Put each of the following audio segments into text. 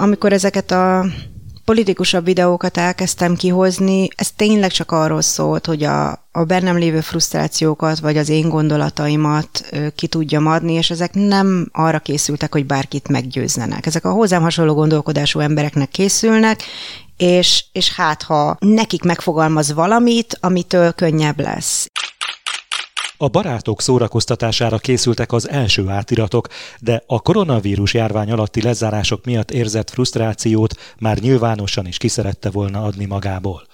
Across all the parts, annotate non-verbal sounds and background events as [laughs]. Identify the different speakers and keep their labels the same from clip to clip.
Speaker 1: amikor ezeket a politikusabb videókat elkezdtem kihozni, ez tényleg csak arról szólt, hogy a, a bennem lévő frusztrációkat, vagy az én gondolataimat ö, ki tudjam adni, és ezek nem arra készültek, hogy bárkit meggyőzzenek. Ezek a hozzám hasonló gondolkodású embereknek készülnek, és, és hát ha nekik megfogalmaz valamit, amitől könnyebb lesz.
Speaker 2: A barátok szórakoztatására készültek az első átiratok, de a koronavírus járvány alatti lezárások miatt érzett frusztrációt már nyilvánosan is kiszerette volna adni magából.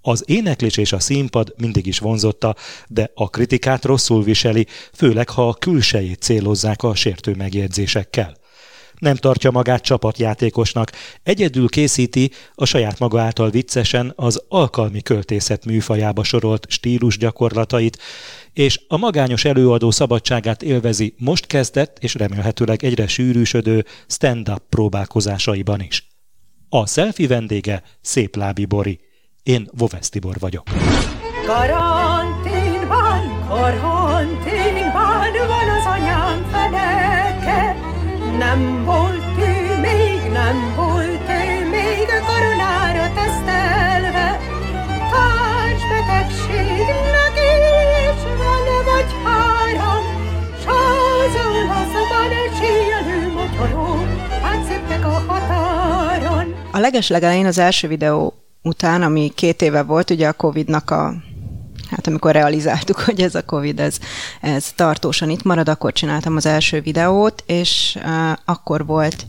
Speaker 2: Az éneklés és a színpad mindig is vonzotta, de a kritikát rosszul viseli, főleg ha a külsejét célozzák a sértő megjegyzésekkel nem tartja magát csapatjátékosnak, egyedül készíti a saját maga által viccesen az alkalmi költészet műfajába sorolt stílus gyakorlatait, és a magányos előadó szabadságát élvezi most kezdett és remélhetőleg egyre sűrűsödő stand-up próbálkozásaiban is. A selfie vendége Szép Lábi Bori. Én Vovesz Tibor vagyok.
Speaker 3: Karanténban, karanténban nem volt ő még, nem volt ő még koronára tesztelve. Társbetegségnek is van vagy három, s azon a szoban síelő motorok átszöktek a határon.
Speaker 1: A legeslegelején az első videó után, ami két éve volt, ugye a Covid-nak a hát amikor realizáltuk, [laughs] hogy ez a Covid, ez, ez tartósan itt marad, akkor csináltam az első videót, és uh, akkor volt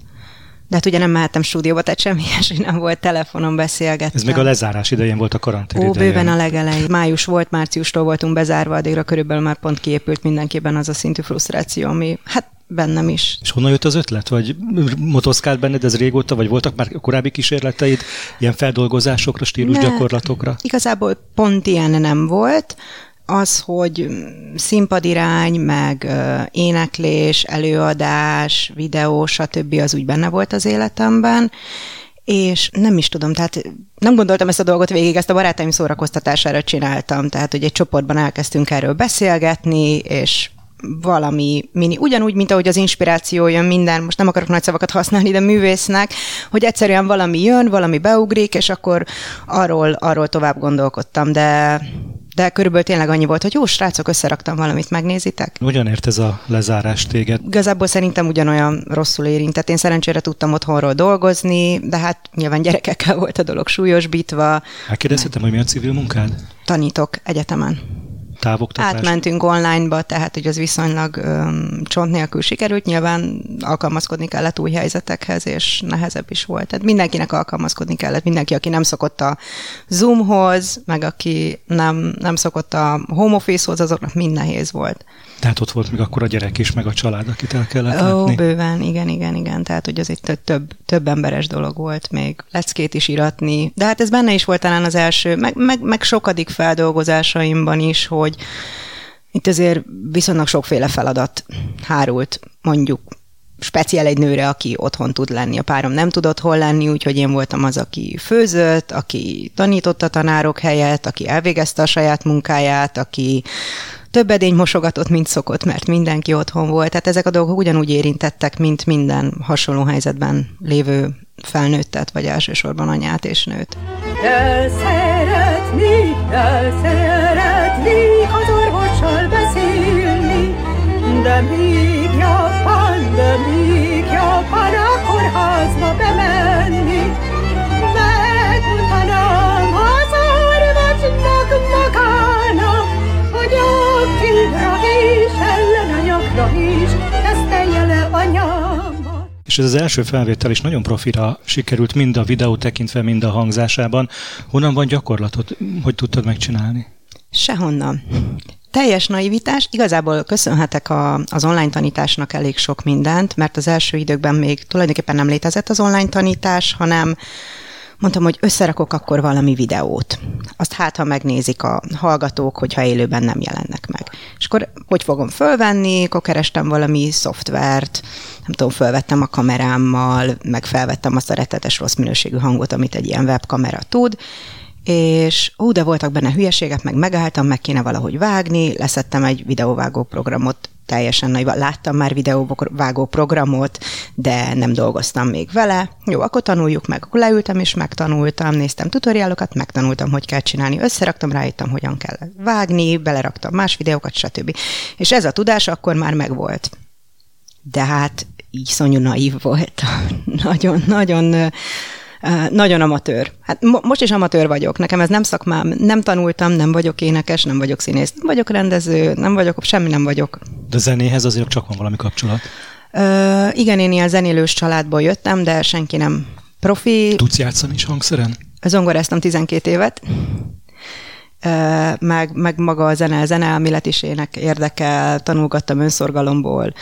Speaker 1: de hát ugye nem mehettem stúdióba, tehát semmi [laughs] ilyesmi nem volt, telefonon beszélgettem.
Speaker 2: Ez még a lezárás idején volt a karantén
Speaker 1: Ó, bőven a legelején. Május volt, márciustól voltunk bezárva, addigra körülbelül már pont kiépült mindenkiben az a szintű frusztráció, ami hát bennem is.
Speaker 2: És honnan jött az ötlet? Vagy motoszkált benned ez régóta, vagy voltak már korábbi kísérleteid ilyen feldolgozásokra, stílusgyakorlatokra?
Speaker 1: Igazából pont ilyen nem volt. Az, hogy színpadirány, meg éneklés, előadás, videó, stb. az úgy benne volt az életemben, és nem is tudom, tehát nem gondoltam ezt a dolgot végig, ezt a barátaim szórakoztatására csináltam, tehát hogy egy csoportban elkezdtünk erről beszélgetni, és valami mini, ugyanúgy, mint ahogy az inspiráció jön minden, most nem akarok nagy szavakat használni, de művésznek, hogy egyszerűen valami jön, valami beugrik, és akkor arról, arról tovább gondolkodtam, de de körülbelül tényleg annyi volt, hogy jó, srácok, összeraktam valamit, megnézitek?
Speaker 2: Hogyan ért ez a lezárás téged?
Speaker 1: Igazából szerintem ugyanolyan rosszul érintett. Én szerencsére tudtam otthonról dolgozni, de hát nyilván gyerekekkel volt a dolog súlyosbítva.
Speaker 2: Megkérdezhetem, hogy mi a civil munkád?
Speaker 1: Tanítok egyetemen.
Speaker 2: Távoktatás?
Speaker 1: Átmentünk online-ba, tehát hogy az viszonylag öm, csont nélkül sikerült. Nyilván alkalmazkodni kellett új helyzetekhez, és nehezebb is volt. Tehát mindenkinek alkalmazkodni kellett. Mindenki, aki nem szokott a Zoomhoz, meg aki nem, nem szokott a home office-hoz, azoknak mind nehéz volt.
Speaker 2: Tehát ott volt még akkor a gyerek is, meg a család, akit el kellett
Speaker 1: Ó,
Speaker 2: látni.
Speaker 1: bőven, igen, igen, igen. Tehát, hogy az egy tö- több, több emberes dolog volt még leckét is iratni. De hát ez benne is volt talán az első, meg, meg, meg sokadik feldolgozásaimban is, hogy itt azért viszonylag sokféle feladat hárult, mondjuk speciál egy nőre, aki otthon tud lenni. A párom nem tudott hol lenni, úgyhogy én voltam az, aki főzött, aki tanította tanárok helyett, aki elvégezte a saját munkáját, aki több edény mosogatott, mint szokott, mert mindenki otthon volt. Tehát ezek a dolgok ugyanúgy érintettek, mint minden hasonló helyzetben lévő felnőttet, vagy elsősorban anyát és nőt.
Speaker 3: De szeretni, de szeretni, az orvossal beszélni, de még Japán, de még Japán a kórházba bemenni. Megmondanám az orvosnak magának, hogy aktíra is, ellenanyagra is, tesztelje le.
Speaker 2: És ez az első felvétel is nagyon profira sikerült, mind a videó tekintve, mind a hangzásában. Honnan van gyakorlatot, hogy tudtad megcsinálni?
Speaker 1: Sehonnan. Teljes naivitás, igazából köszönhetek a, az online tanításnak elég sok mindent, mert az első időkben még tulajdonképpen nem létezett az online tanítás, hanem mondtam, hogy összerakok akkor valami videót. Azt hát, ha megnézik a hallgatók, hogyha élőben nem jelennek meg. És akkor hogy fogom fölvenni, akkor kerestem valami szoftvert, nem tudom, fölvettem a kamerámmal, meg felvettem azt a rettetes rossz minőségű hangot, amit egy ilyen webkamera tud, és ó, de voltak benne hülyeségek, meg megálltam, meg kéne valahogy vágni, leszettem egy videóvágó programot, teljesen naiva. Láttam már videóvágó programot, de nem dolgoztam még vele. Jó, akkor tanuljuk meg. Akkor leültem és megtanultam, néztem tutoriálokat, megtanultam, hogy kell csinálni. Összeraktam, rájöttem, hogyan kell vágni, beleraktam más videókat, stb. És ez a tudás akkor már megvolt. De hát így szonyú naív volt. [laughs] nagyon, nagyon amatőr. Hát mo- most is amatőr vagyok, nekem ez nem szakmám, nem tanultam, nem vagyok énekes, nem vagyok színész, nem vagyok rendező, nem vagyok, semmi nem vagyok.
Speaker 2: De zenéhez azért csak van valami kapcsolat.
Speaker 1: Ö, igen, én ilyen zenélős családból jöttem, de senki nem profi.
Speaker 2: Tudsz játszani is hangszeren?
Speaker 1: Zongoráztam 12 évet meg, meg maga a zene, zeneelmélet is ének érdekel, tanulgattam önszorgalomból,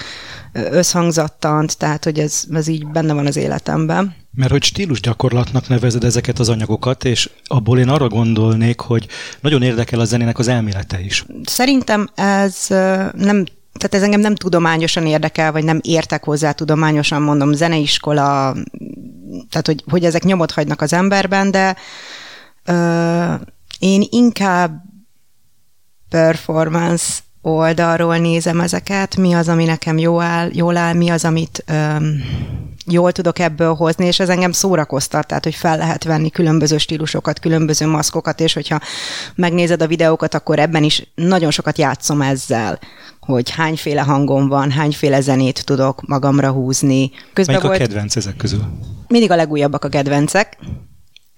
Speaker 1: összhangzattant, tehát hogy ez, ez így benne van az életemben.
Speaker 2: Mert hogy stílus gyakorlatnak nevezed ezeket az anyagokat, és abból én arra gondolnék, hogy nagyon érdekel a zenének az elmélete is.
Speaker 1: Szerintem ez nem tehát ez engem nem tudományosan érdekel, vagy nem értek hozzá tudományosan, mondom, zeneiskola, tehát hogy, hogy ezek nyomot hagynak az emberben, de ö, én inkább performance oldalról nézem ezeket, mi az, ami nekem jó áll, jól áll, mi az, amit öm, jól tudok ebből hozni, és ez engem szórakoztat, tehát hogy fel lehet venni különböző stílusokat, különböző maszkokat, és hogyha megnézed a videókat, akkor ebben is nagyon sokat játszom ezzel, hogy hányféle hangom van, hányféle zenét tudok magamra húzni.
Speaker 2: Közben Melyik volt, a kedvenc ezek közül?
Speaker 1: Mindig a legújabbak a kedvencek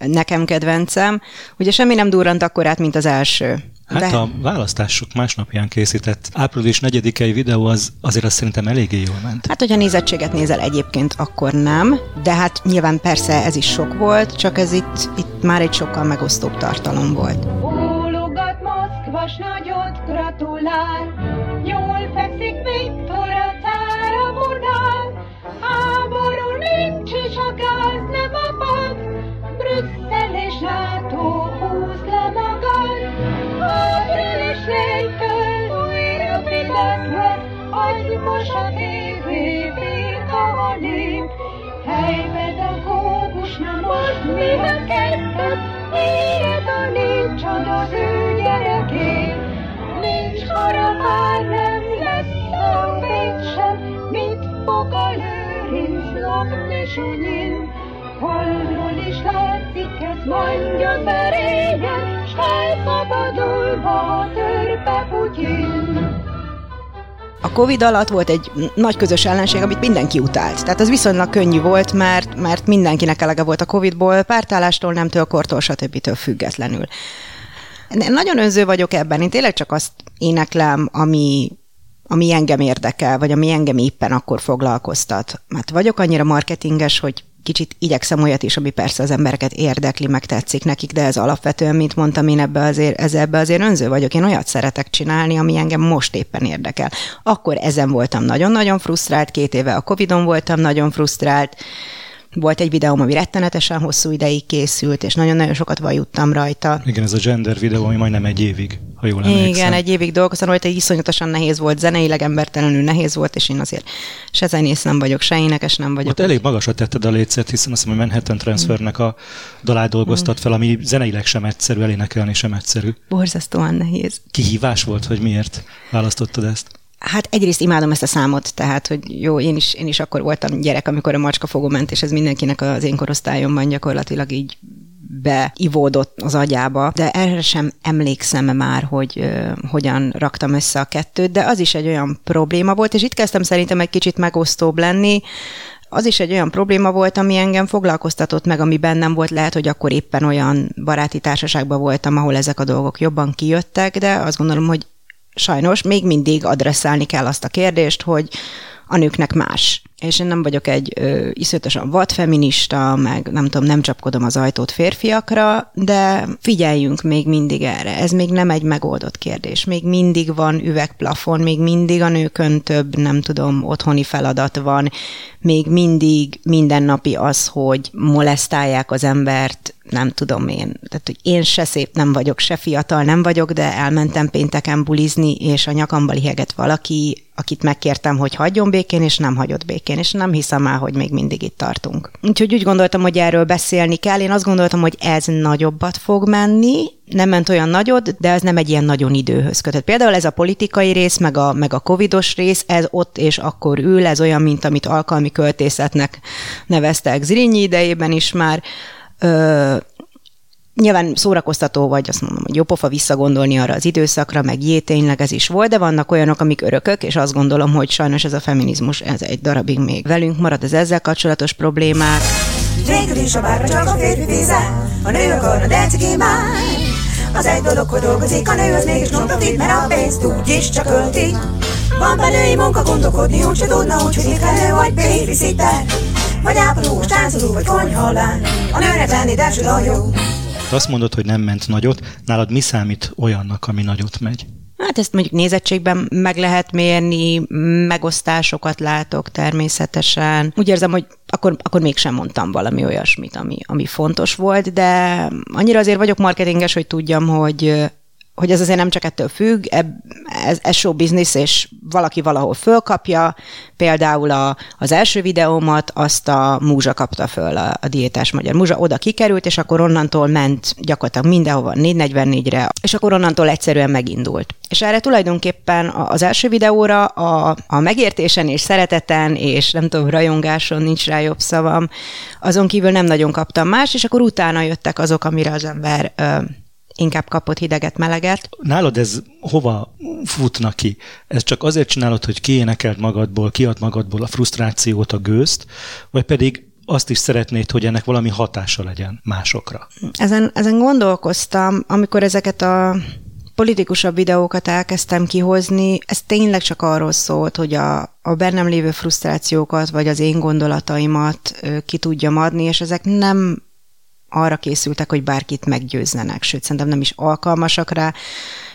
Speaker 1: nekem kedvencem. Ugye semmi nem durrant akkor át, mint az első.
Speaker 2: Hát De... a választások másnapján készített április 4-i videó az azért azt szerintem eléggé jól ment.
Speaker 1: Hát, hogyha nézettséget nézel egyébként, akkor nem, de hát nyilván persze ez is sok volt, csak ez itt, itt már egy sokkal megosztóbb tartalom volt. Bólogat Moszkvas nagyot gratulál, jól fekszik Viktor a cára bordál, háború nincs is a gáz nem a pap, Brüsszel és NATO húz le magad, áprilisnétől újra Fidesz lesz, agymos a tévébét a nép. Helypedagógus, na most mivel kezdted, éred a nincs az ő gyerekét. Nincs harapár, nem lesz a sem, mit fog a lőrinc lopni sunyin. Holdról is látszik, ez mondja szerényen, s felszabadulva törpe Putyin. A Covid alatt volt egy nagy közös ellenség, amit mindenki utált. Tehát az viszonylag könnyű volt, mert, mert mindenkinek elege volt a Covidból, pártállástól, nemtől, kortól, stb. függetlenül. Nagyon önző vagyok ebben, én tényleg csak azt éneklem, ami, ami engem érdekel, vagy ami engem éppen akkor foglalkoztat. Mert vagyok annyira marketinges, hogy kicsit igyekszem olyat is, ami persze az embereket érdekli, meg tetszik nekik, de ez alapvetően, mint mondtam, én ebbe azért, ez ebbe azért önző vagyok. Én olyat szeretek csinálni, ami engem most éppen érdekel. Akkor ezen voltam nagyon-nagyon frusztrált, két éve a Covid-on voltam nagyon frusztrált, volt egy videóm, ami rettenetesen hosszú ideig készült, és nagyon-nagyon sokat vajuttam rajta.
Speaker 2: Igen, ez a gender videó, ami majdnem egy évig, ha jól emlékszem.
Speaker 1: Igen, egy évig dolgoztam egy iszonyatosan nehéz volt, zeneileg embertelenül nehéz volt, és én azért se zenész nem vagyok, se énekes nem vagyok.
Speaker 2: Ott elég magasra tetted a létszert, hiszen azt hiszem, hogy Manhattan Transfernek a dalát dolgoztat fel, ami zeneileg sem egyszerű, elénekelni sem egyszerű.
Speaker 1: Borzasztóan nehéz.
Speaker 2: Kihívás volt, hogy miért választottad ezt?
Speaker 1: Hát egyrészt imádom ezt a számot, tehát, hogy jó, én is, én is akkor voltam gyerek, amikor a macska fogó ment, és ez mindenkinek az én korosztályomban gyakorlatilag így beivódott az agyába, de erre sem emlékszem már, hogy uh, hogyan raktam össze a kettőt, de az is egy olyan probléma volt, és itt kezdtem szerintem egy kicsit megosztóbb lenni, az is egy olyan probléma volt, ami engem foglalkoztatott meg, ami bennem volt, lehet, hogy akkor éppen olyan baráti társaságban voltam, ahol ezek a dolgok jobban kijöttek, de azt gondolom, hogy sajnos még mindig adresszálni kell azt a kérdést, hogy a nőknek más. És én nem vagyok egy ö, iszonyatosan vadfeminista, meg nem tudom, nem csapkodom az ajtót férfiakra, de figyeljünk még mindig erre. Ez még nem egy megoldott kérdés. Még mindig van üvegplafon, még mindig a nőkön több, nem tudom, otthoni feladat van, még mindig mindennapi az, hogy molesztálják az embert, nem tudom én. Tehát, hogy én se szép nem vagyok, se fiatal nem vagyok, de elmentem pénteken bulizni, és a nyakamba liheget valaki, akit megkértem, hogy hagyjon békén, és nem hagyott békén, és nem hiszem el, hogy még mindig itt tartunk. Úgyhogy úgy gondoltam, hogy erről beszélni kell. Én azt gondoltam, hogy ez nagyobbat fog menni, nem ment olyan nagyot, de ez nem egy ilyen nagyon időhöz kötött. Például ez a politikai rész, meg a, meg a covidos rész, ez ott és akkor ül, ez olyan, mint amit alkalmi költészetnek neveztek Zrínyi idejében is már. Ö, Nyilván szórakoztató vagy, azt mondom, hogy jó pofa visszagondolni arra az időszakra, meg jé, tényleg ez is volt, de vannak olyanok, amik örökök, és azt gondolom, hogy sajnos ez a feminizmus, ez egy darabig még velünk marad, az ezzel kapcsolatos problémák. Végül is a bárra csak a férfi víze, a nő akarna, de Az egy dolog, hogy dolgozik, a nő az mégis non profit, mert a pénzt úgyis csak ölti. Van benői munka, gondolkodni úgy se tudna, úgy, hogy étkelő vagy babysitter. Vagy ápolós, táncoló, vagy konyhalán. A nőnek lenni, de jó.
Speaker 2: Te azt mondod, hogy nem ment nagyot, nálad mi számít olyannak, ami nagyot megy?
Speaker 1: Hát ezt mondjuk nézettségben meg lehet mérni, megosztásokat látok természetesen. Úgy érzem, hogy akkor, akkor mégsem mondtam valami olyasmit, ami, ami fontos volt, de annyira azért vagyok marketinges, hogy tudjam, hogy hogy ez azért nem csak ettől függ, ez, ez show business, és valaki valahol fölkapja, például a, az első videómat azt a Múzsa kapta föl, a, a diétás magyar Múzsa, oda kikerült, és akkor onnantól ment gyakorlatilag mindenhova 444-re, és akkor onnantól egyszerűen megindult. És erre tulajdonképpen az első videóra a, a megértésen és szereteten, és nem tudom, rajongáson nincs rá jobb szavam, azon kívül nem nagyon kaptam más, és akkor utána jöttek azok, amire az ember inkább kapott hideget, meleget.
Speaker 2: Nálad ez hova futna ki? Ez csak azért csinálod, hogy kiénekeld magadból, kiad magadból a frusztrációt, a gőzt, vagy pedig azt is szeretnéd, hogy ennek valami hatása legyen másokra?
Speaker 1: Ezen, ezen gondolkoztam, amikor ezeket a politikusabb videókat elkezdtem kihozni, ez tényleg csak arról szólt, hogy a, a bennem lévő frusztrációkat, vagy az én gondolataimat ki tudjam adni, és ezek nem arra készültek, hogy bárkit meggyőzzenek, sőt, szerintem nem is alkalmasak rá.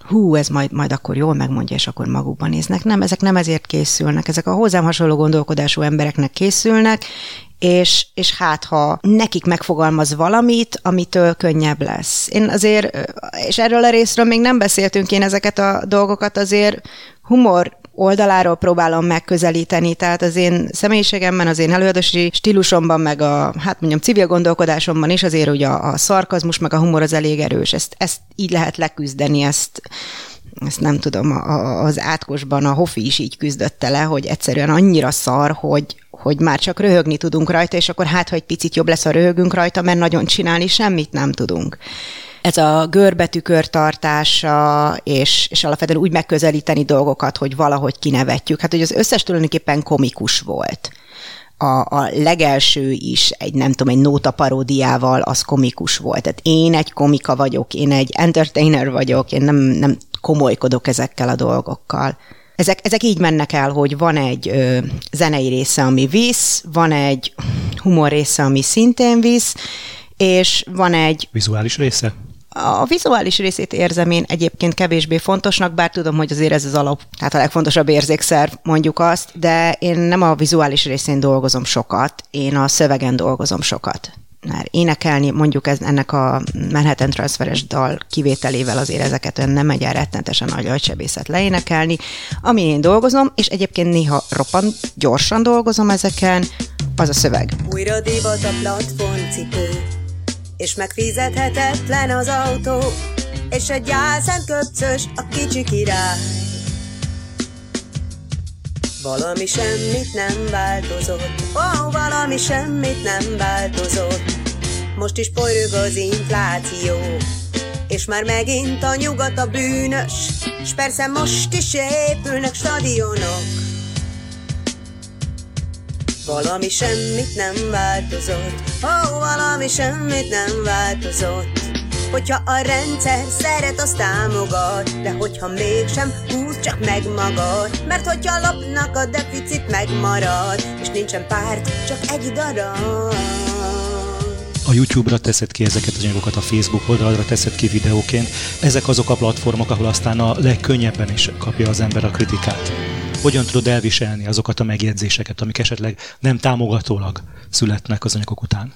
Speaker 1: Hú, ez majd, majd akkor jól megmondja, és akkor magukban néznek. Nem, ezek nem ezért készülnek, ezek a hozzám hasonló gondolkodású embereknek készülnek, és, és hát ha nekik megfogalmaz valamit, amitől könnyebb lesz. Én azért, és erről a részről még nem beszéltünk, én ezeket a dolgokat azért humor oldaláról próbálom megközelíteni, tehát az én személyiségemben, az én előadási stílusomban, meg a, hát mondjam, civil gondolkodásomban is azért ugye a, a szarkazmus, meg a humor az elég erős. Ezt, ezt így lehet leküzdeni, ezt ezt nem tudom, a, az átkosban a Hofi is így küzdötte le, hogy egyszerűen annyira szar, hogy, hogy már csak röhögni tudunk rajta, és akkor hát, ha egy picit jobb lesz, ha röhögünk rajta, mert nagyon csinálni semmit nem tudunk ez a görbetükör tartása, és, és alapvetően úgy megközelíteni dolgokat, hogy valahogy kinevetjük. Hát, hogy az összes tulajdonképpen komikus volt. A, a legelső is egy, nem tudom, egy nóta paródiával, az komikus volt. Tehát én egy komika vagyok, én egy entertainer vagyok, én nem, nem komolykodok ezekkel a dolgokkal. Ezek, ezek így mennek el, hogy van egy ö, zenei része, ami visz, van egy humor része, ami szintén visz, és van egy...
Speaker 2: Vizuális része?
Speaker 1: A vizuális részét érzem én egyébként kevésbé fontosnak, bár tudom, hogy azért ez az alap, tehát a legfontosabb érzékszerv, mondjuk azt, de én nem a vizuális részén dolgozom sokat, én a szövegen dolgozom sokat. Mert énekelni, mondjuk ez, ennek a Manhattan Transferes dal kivételével azért ezeket nem megy el rettenetesen nagy agysebészet leénekelni. Ami én dolgozom, és egyébként néha roppant gyorsan dolgozom ezeken, az a szöveg.
Speaker 4: Újra divat a platformcipő, és megfizethetetlen az autó, és egy álszent köpcös a kicsi király. Valami semmit nem változott, ó, oh, valami semmit nem változott. Most is porög az infláció, és már megint a nyugat a bűnös, és persze most is épülnek stadionok. Valami semmit nem változott, ó, oh, valami semmit nem változott. Hogyha a rendszer szeret, azt támogat, de hogyha mégsem, húz csak meg magad. Mert hogyha lapnak a deficit megmarad, és nincsen párt, csak egy darab.
Speaker 2: A YouTube-ra teszed ki ezeket az anyagokat, a Facebook oldalra teszed ki videóként. Ezek azok a platformok, ahol aztán a legkönnyebben is kapja az ember a kritikát hogyan tudod elviselni azokat a megjegyzéseket, amik esetleg nem támogatólag születnek az anyagok után?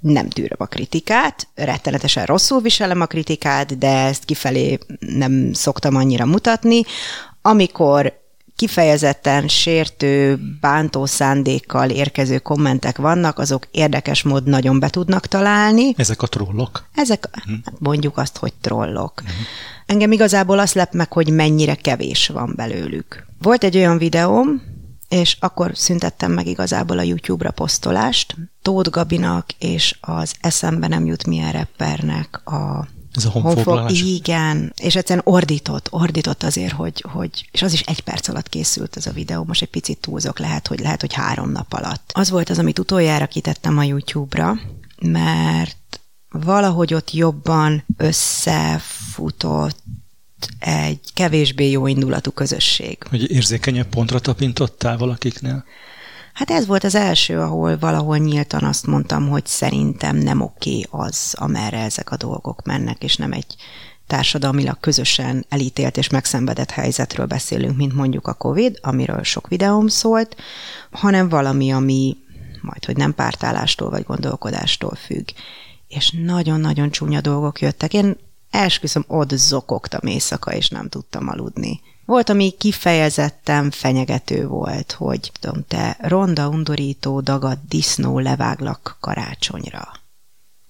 Speaker 1: Nem tűröm a kritikát, rettenetesen rosszul viselem a kritikát, de ezt kifelé nem szoktam annyira mutatni. Amikor kifejezetten sértő, bántó szándékkal érkező kommentek vannak, azok érdekes mód nagyon be tudnak találni.
Speaker 2: Ezek a trollok?
Speaker 1: Ezek, uh-huh. mondjuk azt, hogy trollok. Uh-huh. Engem igazából azt lep meg, hogy mennyire kevés van belőlük. Volt egy olyan videóm, és akkor szüntettem meg igazából a YouTube-ra posztolást. Tóth Gabinak és az eszembe nem jut milyen rappernek a
Speaker 2: ez a honfoglalás?
Speaker 1: Igen, és egyszerűen ordított, ordított azért, hogy, hogy, és az is egy perc alatt készült ez a videó, most egy picit túlzok, lehet, hogy lehet, hogy három nap alatt. Az volt az, amit utoljára kitettem a YouTube-ra, mert valahogy ott jobban összefutott egy kevésbé jó indulatú közösség.
Speaker 2: Hogy érzékenyebb pontra tapintottál valakiknél?
Speaker 1: Hát ez volt az első, ahol valahol nyíltan azt mondtam, hogy szerintem nem oké az, amerre ezek a dolgok mennek, és nem egy társadalmilag közösen elítélt és megszenvedett helyzetről beszélünk, mint mondjuk a COVID, amiről sok videóm szólt, hanem valami, ami majd, hogy nem pártállástól vagy gondolkodástól függ. És nagyon-nagyon csúnya dolgok jöttek. Én esküszöm, ott zokogtam éjszaka, és nem tudtam aludni. Volt, ami kifejezetten fenyegető volt, hogy tudom, te ronda, undorító, dagad, disznó leváglak karácsonyra.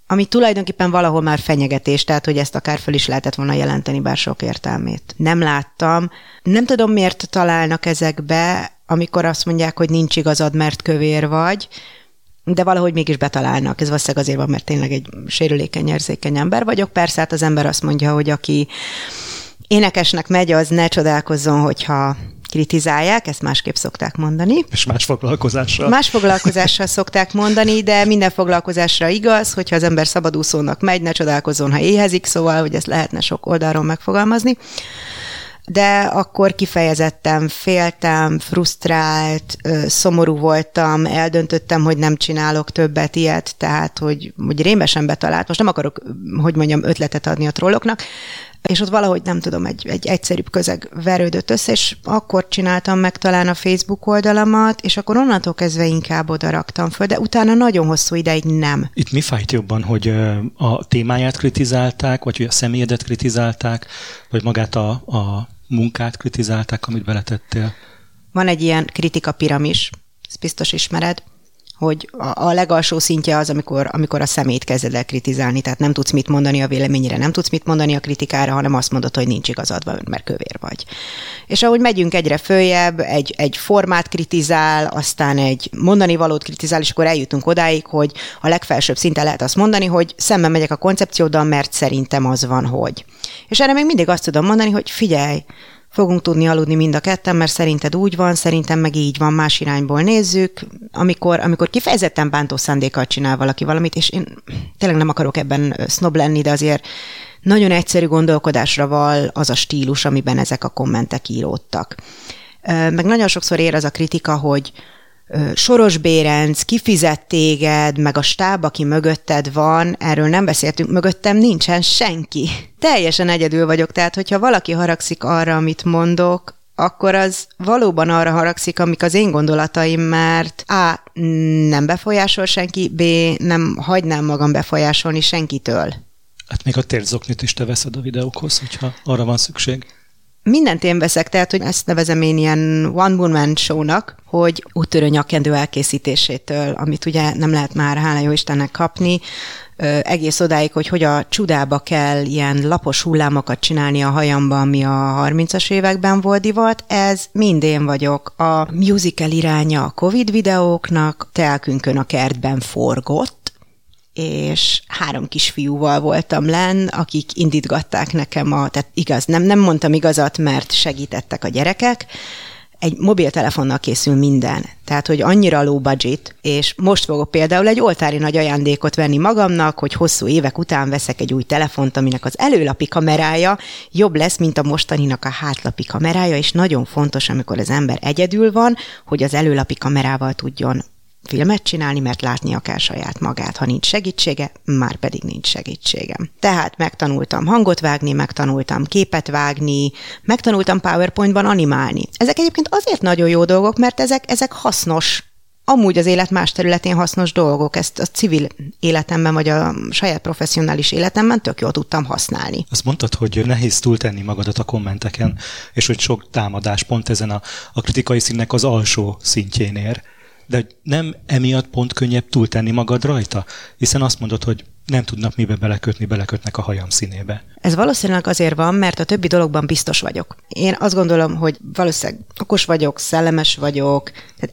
Speaker 1: Ami tulajdonképpen valahol már fenyegetés, tehát hogy ezt akár föl is lehetett volna jelenteni, bár sok értelmét. Nem láttam. Nem tudom, miért találnak ezekbe, amikor azt mondják, hogy nincs igazad, mert kövér vagy, de valahogy mégis betalálnak. Ez valószínűleg azért van, mert tényleg egy sérülékeny, érzékeny ember vagyok. Persze, hát az ember azt mondja, hogy aki énekesnek megy, az ne csodálkozzon, hogyha kritizálják, ezt másképp szokták mondani.
Speaker 2: És más foglalkozással.
Speaker 1: Más foglalkozással szokták mondani, de minden foglalkozásra igaz, hogyha az ember szabadúszónak megy, ne csodálkozzon, ha éhezik, szóval, hogy ezt lehetne sok oldalról megfogalmazni. De akkor kifejezetten féltem, frusztrált, szomorú voltam, eldöntöttem, hogy nem csinálok többet ilyet, tehát, hogy, hogy rémesen betalált. Most nem akarok, hogy mondjam, ötletet adni a trolloknak, és ott valahogy nem tudom, egy, egy egyszerűbb közeg verődött össze, és akkor csináltam meg talán a Facebook oldalamat, és akkor onnantól kezdve inkább oda raktam föl, de utána nagyon hosszú ideig nem.
Speaker 2: Itt mi fájt jobban, hogy a témáját kritizálták, vagy hogy a személyedet kritizálták, vagy magát a, a munkát kritizálták, amit beletettél?
Speaker 1: Van egy ilyen kritika piramis, ezt biztos ismered, hogy a, a legalsó szintje az, amikor, amikor a szemét kezded el kritizálni, tehát nem tudsz mit mondani a véleményére, nem tudsz mit mondani a kritikára, hanem azt mondod, hogy nincs igazad, mert kövér vagy. És ahogy megyünk egyre följebb, egy, egy formát kritizál, aztán egy mondani valót kritizál, és akkor eljutunk odáig, hogy a legfelsőbb szinten lehet azt mondani, hogy szembe megyek a koncepcióddal, mert szerintem az van, hogy. És erre még mindig azt tudom mondani, hogy figyelj, fogunk tudni aludni mind a ketten, mert szerinted úgy van, szerintem meg így van, más irányból nézzük. Amikor, amikor kifejezetten bántó szándékkal csinál valaki valamit, és én tényleg nem akarok ebben snob lenni, de azért nagyon egyszerű gondolkodásra val az a stílus, amiben ezek a kommentek íródtak. Meg nagyon sokszor ér az a kritika, hogy Soros Bérenc kifizet téged, meg a stáb, aki mögötted van, erről nem beszéltünk, mögöttem nincsen senki. Teljesen egyedül vagyok, tehát hogyha valaki haragszik arra, amit mondok, akkor az valóban arra haragszik, amik az én gondolataim, mert A. nem befolyásol senki, B. nem hagynám magam befolyásolni senkitől.
Speaker 2: Hát még a térzoknit is te veszed a videókhoz, hogyha arra van szükség
Speaker 1: mindent én veszek, tehát hogy ezt nevezem én ilyen one woman show-nak, hogy úttörő nyakkendő elkészítésétől, amit ugye nem lehet már, hála jó Istennek kapni, egész odáig, hogy hogy a csudába kell ilyen lapos hullámokat csinálni a hajamba, ami a 30-as években volt divat, ez mind én vagyok. A musical iránya a Covid videóknak, telkünkön a kertben forgott, és három kisfiúval voltam len, akik indítgatták nekem a, tehát igaz, nem, nem mondtam igazat, mert segítettek a gyerekek, egy mobiltelefonnal készül minden. Tehát, hogy annyira low budget, és most fogok például egy oltári nagy ajándékot venni magamnak, hogy hosszú évek után veszek egy új telefont, aminek az előlapi kamerája jobb lesz, mint a mostaninak a hátlapi kamerája, és nagyon fontos, amikor az ember egyedül van, hogy az előlapi kamerával tudjon filmet csinálni, mert látnia kell saját magát. Ha nincs segítsége, már pedig nincs segítségem. Tehát megtanultam hangot vágni, megtanultam képet vágni, megtanultam PowerPoint-ban animálni. Ezek egyébként azért nagyon jó dolgok, mert ezek, ezek hasznos amúgy az élet más területén hasznos dolgok. Ezt a civil életemben, vagy a saját professzionális életemben tök jól tudtam használni.
Speaker 2: Azt mondtad, hogy nehéz túltenni magadat a kommenteken, és hogy sok támadás pont ezen a, a kritikai színnek az alsó szintjén ér. De nem emiatt pont könnyebb túltenni magad rajta? Hiszen azt mondod, hogy nem tudnak mibe belekötni, belekötnek a hajam színébe.
Speaker 1: Ez valószínűleg azért van, mert a többi dologban biztos vagyok. Én azt gondolom, hogy valószínűleg okos vagyok, szellemes vagyok.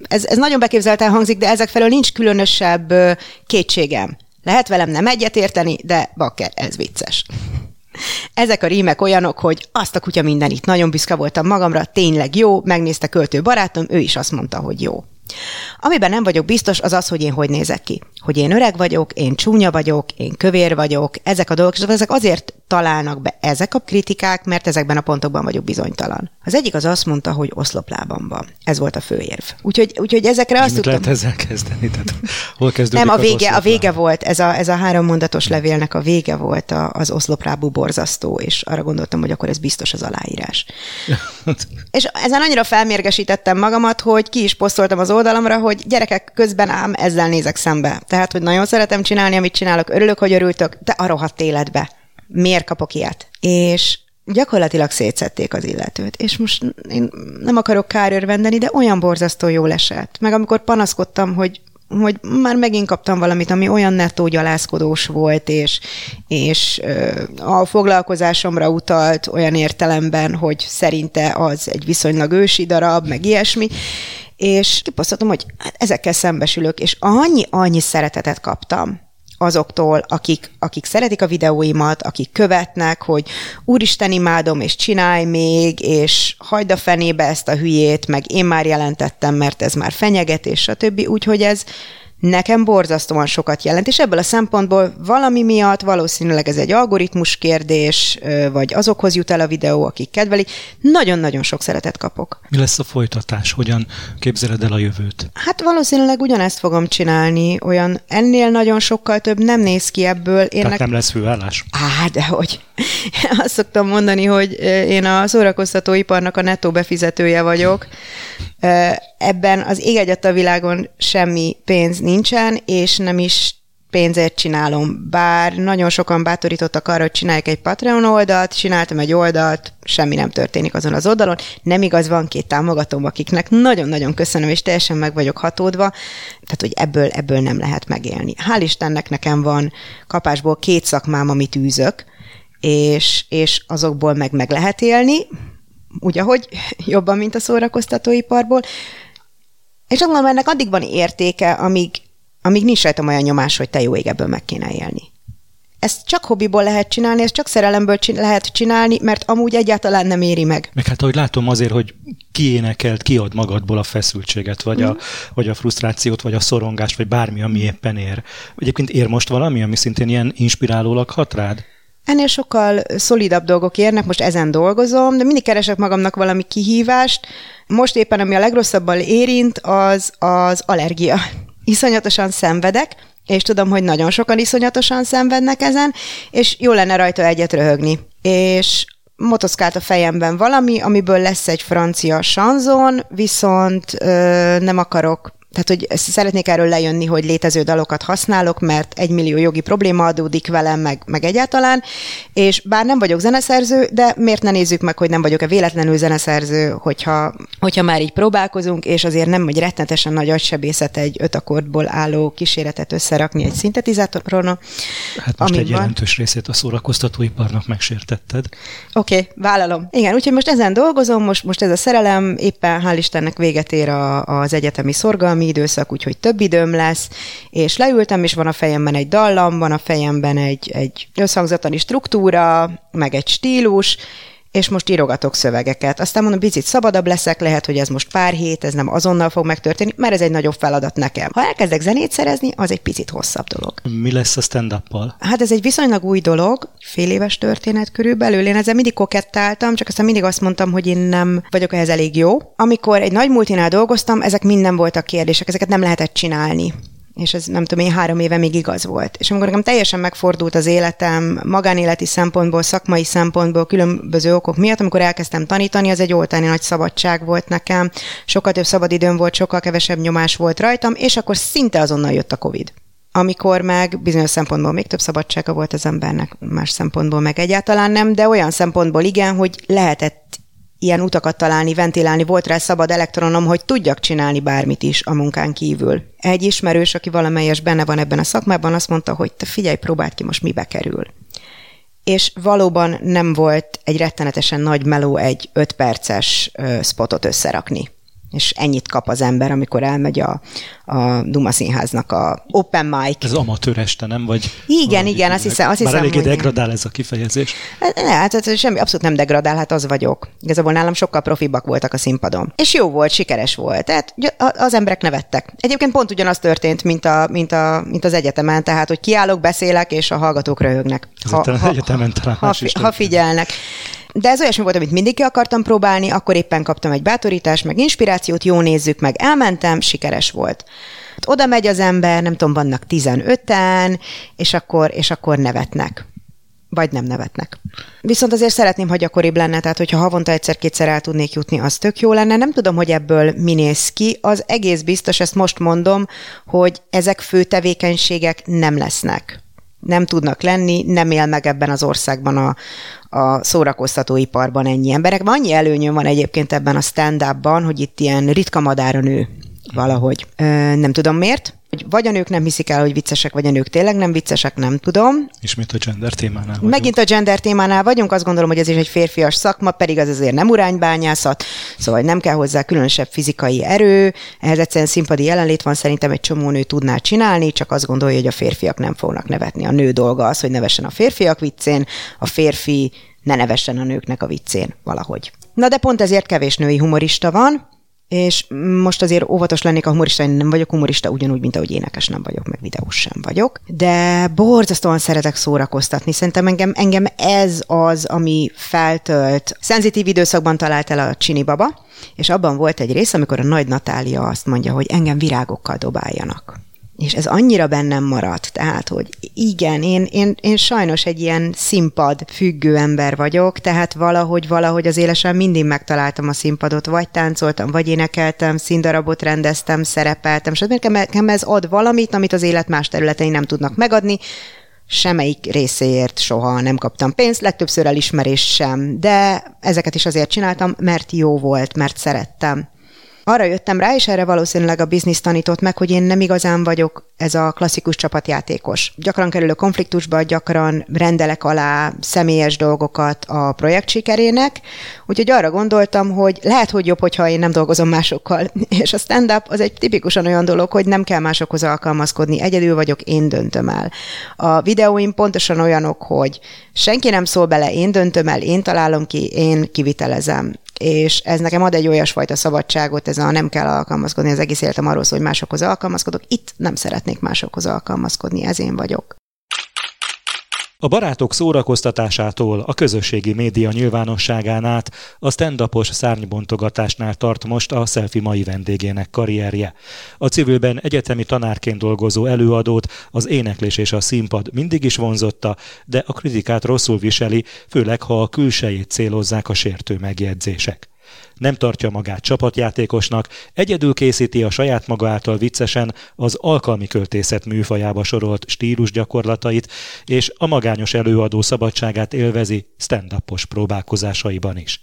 Speaker 1: Ez, ez nagyon beképzelten hangzik, de ezek felől nincs különösebb kétségem. Lehet velem nem egyetérteni, de bakker, ez vicces. [laughs] Ezek a rímek olyanok, hogy azt a kutya mindenit, nagyon büszke voltam magamra, tényleg jó, megnézte költő barátom, ő is azt mondta, hogy jó. Amiben nem vagyok biztos, az az, hogy én hogy nézek ki. Hogy én öreg vagyok, én csúnya vagyok, én kövér vagyok, ezek a dolgok, és ezek azért találnak be ezek a kritikák, mert ezekben a pontokban vagyok bizonytalan. Az egyik az azt mondta, hogy oszloplában van. Ez volt a főérv. Úgyhogy, úgyhogy ezekre azt tudtam...
Speaker 2: lehet ezzel kezdeni? Tehát hol kezdődik
Speaker 1: Nem, a vége, a vége volt, ez a, ez a három mondatos levélnek a vége volt a, az oszloplábú borzasztó, és arra gondoltam, hogy akkor ez biztos az aláírás. [laughs] és ezen annyira felmérgesítettem magamat, hogy ki is posztoltam az oldalamra, hogy gyerekek közben ám ezzel nézek szembe. Tehát, hogy nagyon szeretem csinálni, amit csinálok, örülök, hogy örültök, de a rohadt életbe. Miért kapok ilyet? És gyakorlatilag szétszették az illetőt. És most én nem akarok kárőrvendeni, de olyan borzasztó jól esett. Meg amikor panaszkodtam, hogy hogy már megint kaptam valamit, ami olyan nettó gyalászkodós volt, és, és a foglalkozásomra utalt olyan értelemben, hogy szerinte az egy viszonylag ősi darab, meg ilyesmi, és kiposztoltam, hogy hát ezekkel szembesülök, és annyi-annyi szeretetet kaptam azoktól, akik, akik szeretik a videóimat, akik követnek, hogy úristen imádom, és csinálj még, és hagyd a fenébe ezt a hülyét, meg én már jelentettem, mert ez már fenyegetés, stb. Úgyhogy ez, nekem borzasztóan sokat jelent, és ebből a szempontból valami miatt valószínűleg ez egy algoritmus kérdés, vagy azokhoz jut el a videó, akik kedvelik, nagyon-nagyon sok szeretet kapok.
Speaker 2: Mi lesz a folytatás? Hogyan képzeled el a jövőt?
Speaker 1: Hát valószínűleg ugyanezt fogom csinálni, olyan ennél nagyon sokkal több nem néz ki ebből. Én
Speaker 2: Tehát nem lesz főállás?
Speaker 1: Á, de hogy. [laughs] Azt szoktam mondani, hogy én a szórakoztatóiparnak a nettó befizetője vagyok. Ebben az ég a világon semmi pénz nincsen, és nem is pénzért csinálom. Bár nagyon sokan bátorítottak arra, hogy csinálják egy Patreon oldalt, csináltam egy oldalt, semmi nem történik azon az oldalon. Nem igaz, van két támogatóm, akiknek nagyon-nagyon köszönöm, és teljesen meg vagyok hatódva, tehát hogy ebből, ebből nem lehet megélni. Hál' Istennek nekem van kapásból két szakmám, amit űzök, és, és azokból meg meg lehet élni, úgy, ahogy jobban, mint a szórakoztatóiparból. És azt mondom, ennek addig van értéke, amíg, amíg nincs rajtam olyan nyomás, hogy te jó ég ebből meg kéne élni. Ezt csak hobbiból lehet csinálni, ezt csak szerelemből csin- lehet csinálni, mert amúgy egyáltalán nem éri meg.
Speaker 2: Meg hát ahogy látom azért, hogy kiénekelt, kiad magadból a feszültséget, vagy, mm. a, vagy a frusztrációt, vagy a szorongást, vagy bármi, ami éppen ér. Egyébként ér most valami, ami szintén ilyen inspirálólag hat rád?
Speaker 1: Ennél sokkal szolidabb dolgok érnek, most ezen dolgozom, de mindig keresek magamnak valami kihívást. Most éppen, ami a legrosszabban érint, az az allergia. Iszonyatosan szenvedek, és tudom, hogy nagyon sokan iszonyatosan szenvednek ezen, és jó lenne rajta egyet röhögni. És motoszkált a fejemben valami, amiből lesz egy francia sanzon, viszont ö, nem akarok tehát, hogy szeretnék erről lejönni, hogy létező dalokat használok, mert egy millió jogi probléma adódik velem, meg, meg egyáltalán, és bár nem vagyok zeneszerző, de miért ne nézzük meg, hogy nem vagyok-e véletlenül zeneszerző, hogyha, hogyha már így próbálkozunk, és azért nem, hogy rettenetesen nagy agysebészet egy öt akkordból álló kíséretet összerakni egy szintetizátoron.
Speaker 2: Hát most egy van. jelentős részét a szórakoztatóiparnak megsértetted.
Speaker 1: Oké, okay, vállalom. Igen, úgyhogy most ezen dolgozom, most, most ez a szerelem éppen hál' Istennek véget ér a, az egyetemi szorgalmi időszak, úgyhogy több időm lesz, és leültem, és van a fejemben egy dallam, van a fejemben egy, egy összhangzatani struktúra, meg egy stílus, és most írogatok szövegeket. Aztán mondom, picit szabadabb leszek, lehet, hogy ez most pár hét, ez nem azonnal fog megtörténni, mert ez egy nagyobb feladat nekem. Ha elkezdek zenét szerezni, az egy picit hosszabb dolog.
Speaker 2: Mi lesz a stand up
Speaker 1: Hát ez egy viszonylag új dolog, fél éves történet körülbelül. Én ezzel mindig kokettáltam, csak aztán mindig azt mondtam, hogy én nem vagyok ehhez elég jó. Amikor egy nagy multinál dolgoztam, ezek minden voltak kérdések, ezeket nem lehetett csinálni és ez nem tudom én három éve még igaz volt. És amikor nekem teljesen megfordult az életem, magánéleti szempontból, szakmai szempontból, különböző okok miatt, amikor elkezdtem tanítani, az egy oltáni nagy szabadság volt nekem, sokkal több szabadidőm volt, sokkal kevesebb nyomás volt rajtam, és akkor szinte azonnal jött a Covid amikor meg bizonyos szempontból még több szabadsága volt az embernek, más szempontból meg egyáltalán nem, de olyan szempontból igen, hogy lehetett ilyen utakat találni, ventilálni, volt rá szabad elektronom, hogy tudjak csinálni bármit is a munkán kívül. Egy ismerős, aki valamelyes benne van ebben a szakmában, azt mondta, hogy te figyelj, próbáld ki, most mibe kerül. És valóban nem volt egy rettenetesen nagy meló egy öt perces spotot összerakni és ennyit kap az ember, amikor elmegy a, a Duma Színháznak a open mic.
Speaker 2: Ez amatőr este, nem? Vagy
Speaker 1: igen, igen, azt hiszem, azt hiszem,
Speaker 2: Már eléggé degradál ez a kifejezés.
Speaker 1: Ne, hát ez semmi, abszolút nem degradál, hát az vagyok. Igazából nálam sokkal profibak voltak a színpadon. És jó volt, sikeres volt. Tehát az emberek nevettek. Egyébként pont ugyanaz történt, mint, a, mint, a, mint az egyetemen, tehát hogy kiállok, beszélek, és a hallgatók röhögnek.
Speaker 2: Ha, ha, egyetemen talán
Speaker 1: ha, ha, ha figyelnek. De ez olyasmi volt, amit mindig ki akartam próbálni, akkor éppen kaptam egy bátorítást, meg inspirációt, jó nézzük meg, elmentem, sikeres volt. Oda megy az ember, nem tudom, vannak 15-en, és akkor, és akkor nevetnek vagy nem nevetnek. Viszont azért szeretném, hogy gyakoribb lenne, tehát hogyha havonta egyszer-kétszer el tudnék jutni, az tök jó lenne. Nem tudom, hogy ebből mi néz ki. Az egész biztos, ezt most mondom, hogy ezek fő tevékenységek nem lesznek nem tudnak lenni, nem él meg ebben az országban a, a szórakoztatóiparban ennyi emberek. Annyi előnyöm van egyébként ebben a stand-upban, hogy itt ilyen ritka madára nő valahogy. Nem tudom miért, vagy a nők nem hiszik el, hogy viccesek, vagy a nők tényleg nem viccesek, nem tudom.
Speaker 2: Ismét a gender témánál vagyunk.
Speaker 1: Megint a gender témánál vagyunk, azt gondolom, hogy ez is egy férfias szakma, pedig az azért nem uránybányászat, szóval nem kell hozzá különösebb fizikai erő, ehhez egyszerűen színpadi jelenlét van, szerintem egy csomó nő tudná csinálni, csak azt gondolja, hogy a férfiak nem fognak nevetni. A nő dolga az, hogy nevessen a férfiak viccén, a férfi ne nevessen a nőknek a viccén valahogy. Na de pont ezért kevés női humorista van, és most azért óvatos lennék a humorista, én nem vagyok humorista, ugyanúgy, mint ahogy énekes nem vagyok, meg videós sem vagyok, de borzasztóan szeretek szórakoztatni. Szerintem engem, engem ez az, ami feltölt. Szenzitív időszakban talált el a Csini Baba, és abban volt egy rész, amikor a nagy Natália azt mondja, hogy engem virágokkal dobáljanak és ez annyira bennem maradt, tehát, hogy igen, én, én, én sajnos egy ilyen színpad függő ember vagyok, tehát valahogy, valahogy az élesen mindig megtaláltam a színpadot, vagy táncoltam, vagy énekeltem, színdarabot rendeztem, szerepeltem, stb. Nekem ez ad valamit, amit az élet más területein nem tudnak megadni, semmelyik részéért soha nem kaptam pénzt, legtöbbször elismerés sem, de ezeket is azért csináltam, mert jó volt, mert szerettem arra jöttem rá, és erre valószínűleg a biznisz tanított meg, hogy én nem igazán vagyok ez a klasszikus csapatjátékos. Gyakran kerülök konfliktusba, gyakran rendelek alá személyes dolgokat a projekt sikerének, úgyhogy arra gondoltam, hogy lehet, hogy jobb, hogyha én nem dolgozom másokkal. [laughs] És a stand-up az egy tipikusan olyan dolog, hogy nem kell másokhoz alkalmazkodni, egyedül vagyok, én döntöm el. A videóim pontosan olyanok, hogy senki nem szól bele, én döntöm el, én találom ki, én kivitelezem és ez nekem ad egy olyasfajta szabadságot, ez a nem kell alkalmazkodni, az egész életem arról szól, hogy másokhoz alkalmazkodok, itt nem szeretnék másokhoz alkalmazkodni, ez én vagyok.
Speaker 2: A barátok szórakoztatásától a közösségi média nyilvánosságán át a stand-upos szárnybontogatásnál tart most a Selfie mai vendégének karrierje. A civilben egyetemi tanárként dolgozó előadót az éneklés és a színpad mindig is vonzotta, de a kritikát rosszul viseli, főleg ha a külsejét célozzák a sértő megjegyzések nem tartja magát csapatjátékosnak, egyedül készíti a saját maga által viccesen az alkalmi költészet műfajába sorolt stílus gyakorlatait, és a magányos előadó szabadságát élvezi stand próbálkozásaiban is.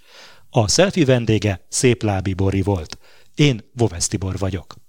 Speaker 2: A selfie vendége Szép Lábi Bori volt. Én Vovesz Tibor vagyok.